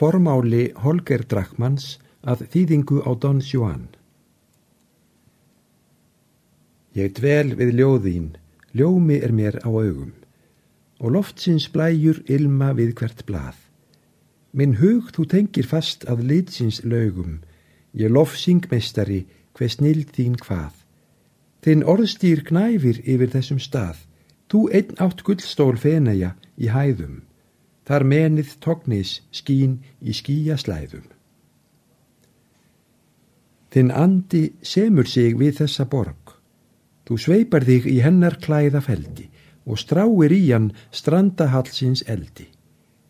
Formáli Holger Drachmanns að þýðingu á Don Juan. Ég dvel við ljóðín, ljómi er mér á augum, og loftsins blæjur ilma við hvert blað. Minn hug þú tengir fast að litsins laugum, ég lofsing mestari, hver snild þín hvað. Þinn orðstýr knæfir yfir þessum stað, þú einn átt gullstól feneja í hæðum. Þar menið tognis skín í skíja slæðum. Þinn andi semur sig við þessa borg. Þú sveipar þig í hennar klæða feldi og stráir í hann strandahallsins eldi.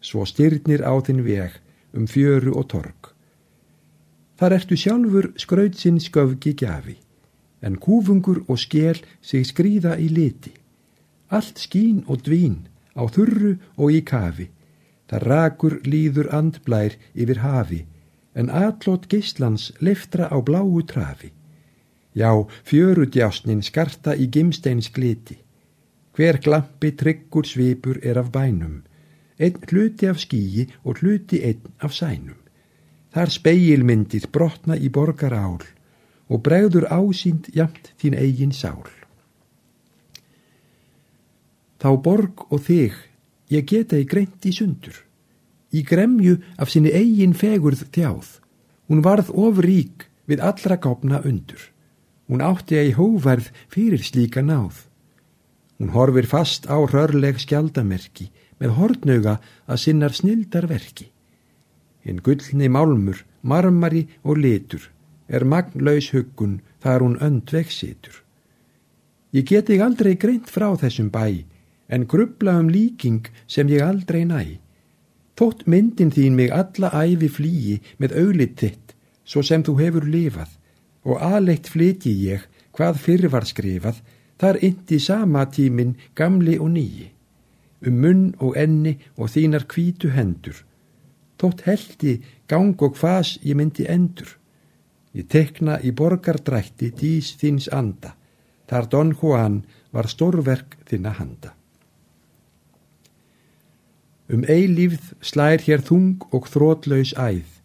Svo styrnir á þinn veg um fjöru og torg. Þar ertu sjálfur skrautsinn sköfgi gjafi, en kúfungur og skél sig skrýða í liti. Allt skín og dvín á þurru og í kafi Það rakur líður andblær yfir hafi, en atlót geyslans leftra á bláu trafi. Já, fjörudjásnin skarta í gimsteins gliti. Hver glampi tryggur svipur er af bænum, einn hluti af skíi og hluti einn af sænum. Þar speilmyndir brotna í borgar ál og bregður ásýnd jamt þín eigin sál. Þá borg og þig ég geta í greint í sundur. Í gremju af sinni eigin fegurð þjáð. Hún varð ofrík við allra gáfna undur. Hún átti að í hóverð fyrir slíka náð. Hún horfir fast á rörleg skjaldamerki með hortnauga að sinnar snildarverki. Hinn gullni málmur, marmari og litur er magnlaus huggun þar hún öndveg situr. Ég geti aldrei greint frá þessum bæ en grubla um líking sem ég aldrei næ. Þótt myndin þín mig alla æfi flýi með auðlitt þitt, svo sem þú hefur lifað, og aðleitt flyti ég hvað fyrir var skrifað, þar indi sama tímin gamli og nýji, um munn og enni og þínar kvítu hendur. Þótt heldi gang og hvas ég myndi endur. Ég tekna í borgardrætti dís þins anda, þar Don Juan var stórverk þinna handa. Um eilífð slær hér þung og þrótlaus æð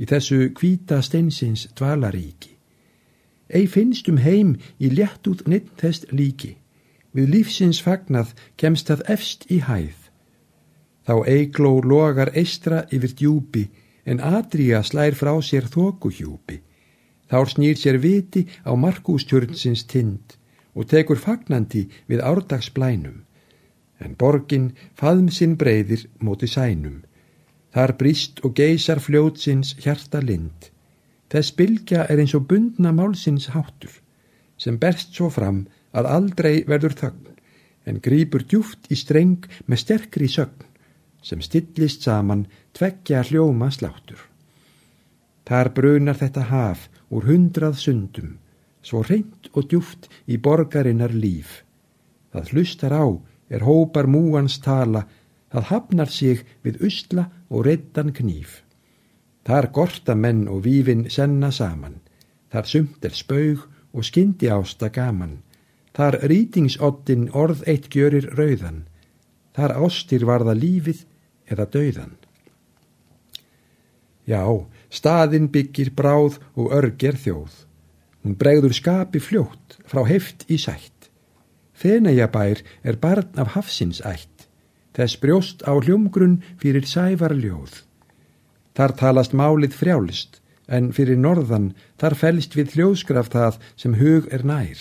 í þessu kvíta steinsins dvalaríki. Ei finnst um heim í létt út nitt þess líki, við lífsins fagnað kemst það efst í hæð. Þá eigló logar eistra yfir djúpi en Adria slær frá sér þókuhjúpi. Þá snýr sér viti á markústjörnsins tind og tekur fagnandi við árdagsblænum en borgin faðm sinn breyðir móti sænum. Þar brist og geysar fljótsins hjarta lind. Þess bylgja er eins og bundna málsins háttur, sem berst svo fram að aldrei verður þögn, en grýpur djúft í streng með sterkri sögn, sem stillist saman tveggja hljóma sláttur. Þar brunar þetta haf úr hundrað sundum, svo reynd og djúft í borgarinnar líf. Það hlustar á er hópar múans tala, það hafnar sig við usla og reddan knýf. Þar gorta menn og vífin senna saman, þar sumt er spaug og skyndi ásta gaman, þar rýtingsoddin orð eitt gjörir rauðan, þar ástir varða lífið eða dauðan. Já, staðin byggir bráð og örger þjóð. Hún bregður skapi fljótt frá heft í sætt. Feneyjabær er barn af hafsins ætt, þess brjóst á hljómgrunn fyrir sævarljóð. Þar talast málið frjálist, en fyrir norðan þar fælst við hljóðskraf það sem hug er nær.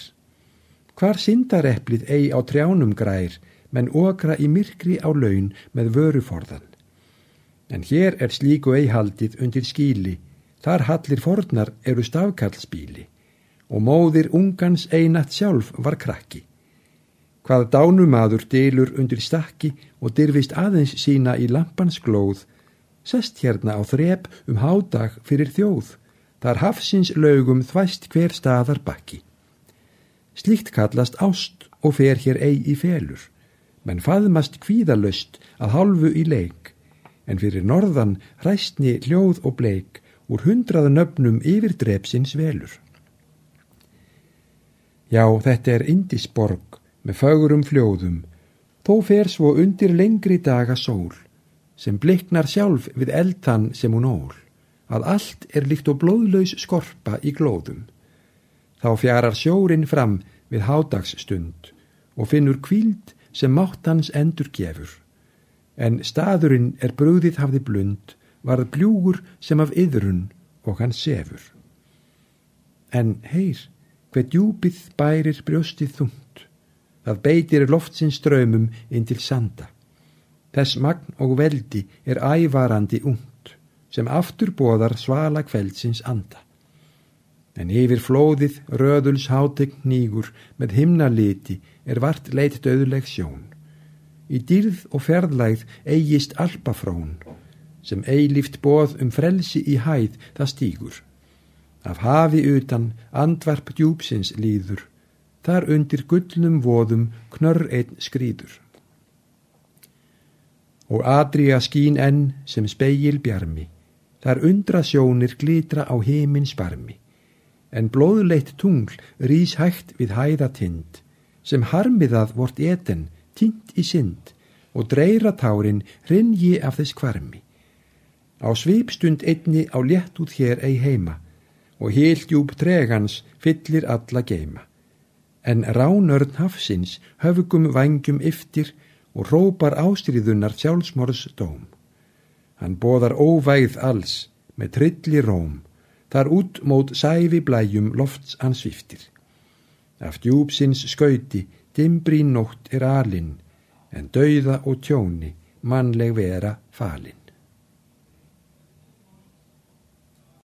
Hvar syndareplið ei á trjánum grær, menn okra í myrkri á laun með vöruforðan. En hér er slíku eihaldið undir skíli, þar hallir fornar eru stafkallspíli, og móðir ungans einat sjálf var krakki. Hvað dánumadur dylur undir stakki og dyrfist aðeins sína í lampans glóð, sest hérna á þrep um hádag fyrir þjóð, þar hafsins laugum þvæst hver staðar bakki. Slíkt kallast ást og fer hér eigi í felur, menn faðmast kvíðalöst að hálfu í leik, en fyrir norðan hræstni hljóð og bleik úr hundraða nöfnum yfir drepsins velur. Já, þetta er Indisborg, með fögurum fljóðum, þó fer svo undir lengri daga sól, sem bliknar sjálf við eldan sem hún ól, að allt er líkt og blóðlaus skorpa í glóðum. Þá fjarar sjórin fram við hádagsstund og finnur kvíld sem mátt hans endur gefur. En staðurinn er brúðið hafði blund, varð bljúgur sem af yðrun og hann sefur. En heyr, hver djúpið bærir brjóstið þungt, það beitir loftsins ströymum inn til sanda. Þess magn og veldi er ævarandi ungt, sem aftur bóðar svala kveldsins anda. En yfir flóðið röðuls hátegn nýgur með himnaliti er vart leitt döðuleg sjón. Í dýrð og ferðlægð eigist alpafrón, sem eilíft bóð um frelsi í hæð það stígur. Af hafi utan andvarp djúpsins líður, þar undir gullnum voðum knörr einn skrýður. Og Adria skín enn sem speil bjarmi, þar undra sjónir glitra á heimins barmi, en blóðleitt tungl rýs hægt við hæðatind, sem harmiðað vort eten, tint í synd, og dreiratárin rinji af þess kvarmi. Á svipstund einni á létt út hér ei heima, og hildjúb tregans fyllir alla geima. En ránörn hafsins höfugum vangjum yftir og rópar ástriðunar sjálfsmorðs dóm. Hann boðar óvægð alls með trilli róm, þar út mót sæfi blæjum lofts hann sviftir. Af djúpsins skauti dimbrí nótt er alinn, en dauða og tjóni mannleg vera falinn.